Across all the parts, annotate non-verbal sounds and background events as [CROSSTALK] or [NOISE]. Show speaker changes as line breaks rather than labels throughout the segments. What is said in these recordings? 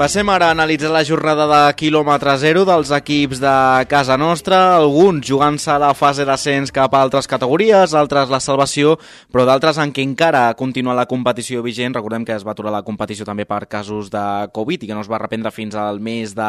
Passem ara a analitzar la jornada de quilòmetre zero dels equips de casa nostra, alguns jugant-se la fase d'ascens cap a altres categories, altres la salvació, però d'altres en què encara continua la competició vigent. Recordem que es va aturar la competició també per casos de Covid i que no es va reprendre fins al mes de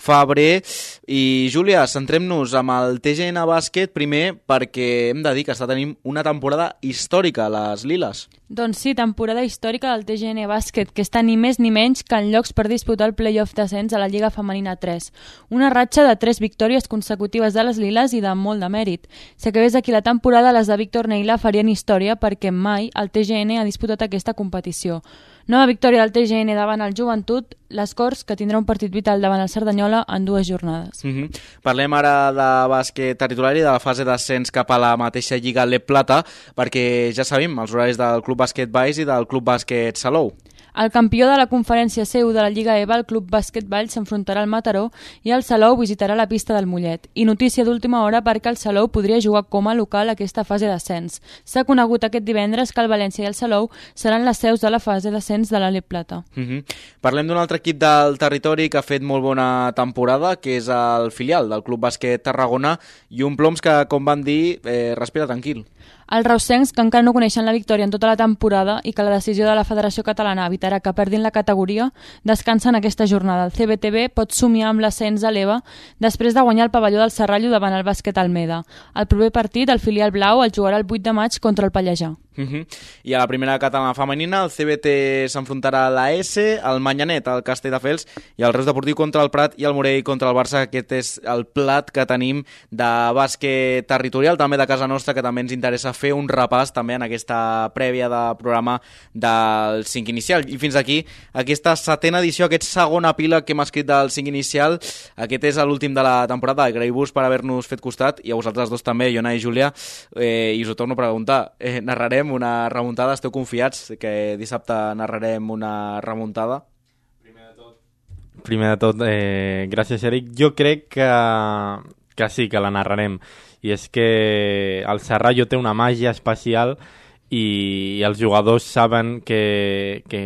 febrer. I, Júlia, centrem-nos amb el TGN Bàsquet primer perquè hem de dir que està tenint una temporada històrica les Liles.
Doncs sí, temporada històrica del TGN Bàsquet, que està ni més ni menys que en llocs per disputar el playoff d'ascens a la Lliga Femenina 3. Una ratxa de tres victòries consecutives de les Liles i de molt de mèrit. Si acabés aquí la temporada, les de Víctor Neila farien història perquè mai el TGN ha disputat aquesta competició. Nova victòria del TGN davant el Joventut, les Corts, que tindrà un partit vital davant el Cerdanyola en dues jornades.
Mm -hmm. Parlem ara de bàsquet territorial i de la fase d'ascens cap a la mateixa Lliga Le Plata, perquè ja sabem els horaris del Club Bàsquet Baix i del Club Bàsquet Salou.
El campió de la conferència seu de la Lliga EVA, el Club Bàsquet Vall, s'enfrontarà al Mataró i el Salou visitarà la pista del Mollet. I notícia d'última hora perquè el Salou podria jugar com a local aquesta fase d'ascens. S'ha conegut aquest divendres que el València i el Salou seran les seus de la fase d'ascens de l'Ale Plata.
Mm -hmm. Parlem d'un altre equip del territori que ha fet molt bona temporada, que és el filial del Club Bàsquet Tarragona i un ploms que, com van dir, eh, respira tranquil.
Els reusencs, que encara no coneixen la victòria en tota la temporada i que la decisió de la Federació Catalana evitarà que perdin la categoria, descansen aquesta jornada. El CBTB pot somiar amb l'ascens a l'EVA després de guanyar el pavelló del Serrallo davant el bàsquet Almeda. El proper partit, el filial blau, el jugarà el 8 de maig contra el Pallejà.
Uh -huh. I a la primera catalana femenina el CBT s'enfrontarà a la S, el Manyanet, el Castelldefels i el Reus Deportiu contra el Prat i el Morell contra el Barça. Aquest és el plat que tenim de bàsquet territorial, també de casa nostra, que també ens interessa fer un repàs també en aquesta prèvia de programa del 5 inicial. I fins aquí aquesta setena edició, aquest segon epíleg que hem escrit del 5 inicial. Aquest és l'últim de la temporada. Agraïu-vos per haver-nos fet costat i a vosaltres dos també, Iona i Júlia. Eh, I us ho torno a preguntar. Eh, narrarem una remuntada? Esteu confiats que dissabte narrarem una remuntada?
Primer de tot, Primer de tot eh, gràcies, Eric. Jo crec que, que sí, que la narrarem. I és que el Serrallo té una màgia especial i els jugadors saben que, que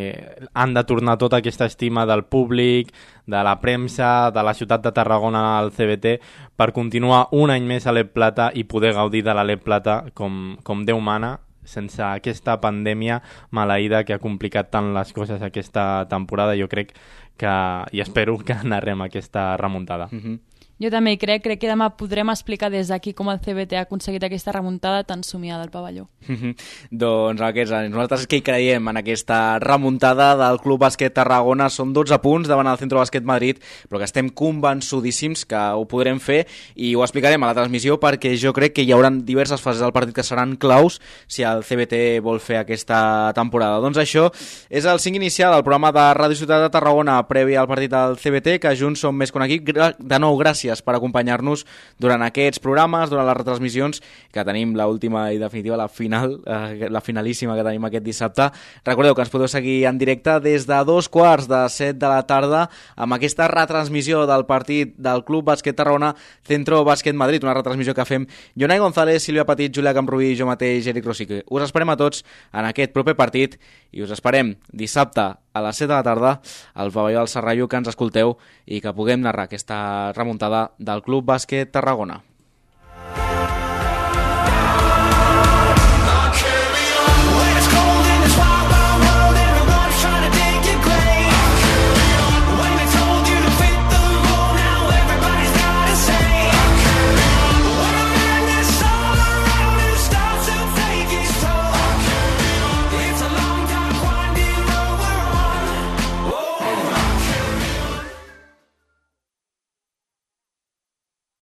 han de tornar tota aquesta estima del públic, de la premsa, de la ciutat de Tarragona al CBT per continuar un any més a l'Ep Plata i poder gaudir de l'Ep Plata com, com Déu mana sense aquesta pandèmia maleïda que ha complicat tant les coses aquesta temporada, jo crec que, i espero que [LAUGHS] narrem aquesta remuntada.
Uh -huh.
Jo també hi crec, crec que demà podrem explicar des d'aquí com el CBT ha aconseguit aquesta remuntada tan somiada al pavelló.
doncs aquests nosaltres que hi creiem en aquesta remuntada del Club Bàsquet Tarragona, són 12 punts davant el Centro Bàsquet Madrid, però que estem convençudíssims que ho podrem fer i ho explicarem a la transmissió perquè jo crec que hi haurà diverses fases del partit que seran claus si el CBT vol fer aquesta temporada. Doncs això és el 5 inicial del programa de Ràdio Ciutat de Tarragona previ al partit del CBT, que junts som més que un equip. De nou, gràcies per acompanyar-nos durant aquests programes, durant les retransmissions, que tenim la última i definitiva, la final, eh, la finalíssima que tenim aquest dissabte. Recordeu que ens podeu seguir en directe des de dos quarts de set de la tarda amb aquesta retransmissió del partit del Club Bàsquet Tarragona Centro Bàsquet Madrid, una retransmissió que fem Jonai González, Sílvia Petit, Julià Camprubí i jo mateix, Eric Rosique. Us esperem a tots en aquest proper partit i us esperem dissabte a les 7 de la tarda al pavelló del Serrallo que ens escolteu i que puguem narrar aquesta remuntada del Club Bàsquet Tarragona.